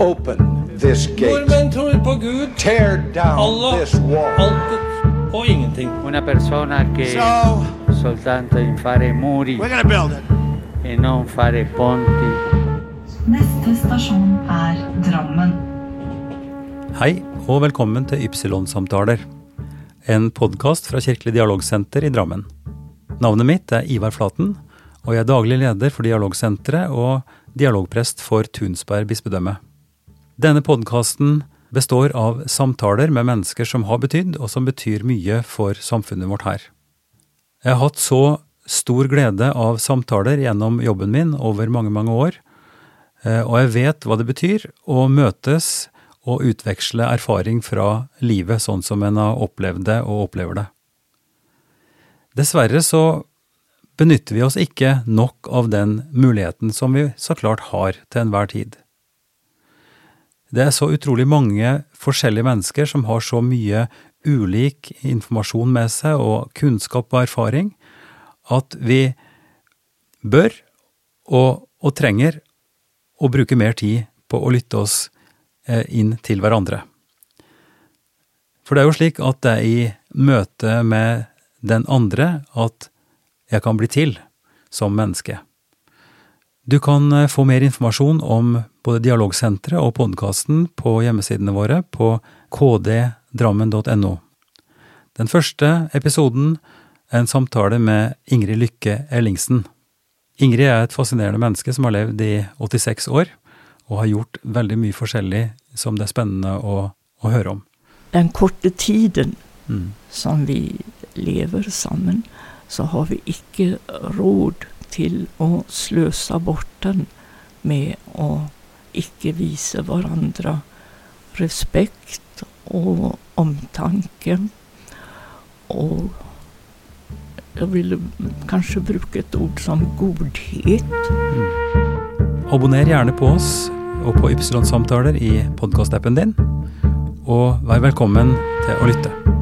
Open this gate. Nordmenn tror på Gud, Tear down Allah, this wall. Alt og ingenting. Una persona che So, soltanto in fare muri we're gonna build it. e non fare ponti. Neste stasjon er Drammen. Hei, og velkommen til Ypsilon-samtaler. En podkast fra Kirkelig dialogsenter i Drammen. Navnet mitt er Ivar Flaten, og jeg er daglig leder for Dialogsenteret og dialogprest for Tunsberg bispedømme. Denne podkasten består av samtaler med mennesker som har betydd, og som betyr mye for samfunnet vårt her. Jeg har hatt så stor glede av samtaler gjennom jobben min over mange, mange år, eh, og jeg vet hva det betyr å møtes og utveksle erfaring fra livet sånn som en har opplevd det og opplever det. Dessverre så benytter vi oss ikke nok av den muligheten som vi så klart har til enhver tid. Det er så utrolig mange forskjellige mennesker som har så mye ulik informasjon med seg og kunnskap og erfaring, at vi bør og, og trenger å bruke mer tid på å lytte oss eh, inn til hverandre. For det er jo slik at det er i møte med den andre at jeg kan bli til som menneske. Du kan eh, få mer informasjon om både Dialogsenteret og podkasten på hjemmesidene våre på kddrammen.no. Den første episoden er en samtale med Ingrid Lykke Ellingsen. Ingrid er et fascinerende menneske som har levd i 86 år, og har gjort veldig mye forskjellig som det er spennende å, å høre om. den korte tiden Mm. som vi lever sammen, så har vi ikke råd til å sløse bort den med å ikke vise hverandre respekt og omtanke. Og jeg ville kanskje bruke et ord som godhet. Abonner gjerne på oss og på Ypsilon-samtaler i podkastappen din, og vær velkommen til å lytte.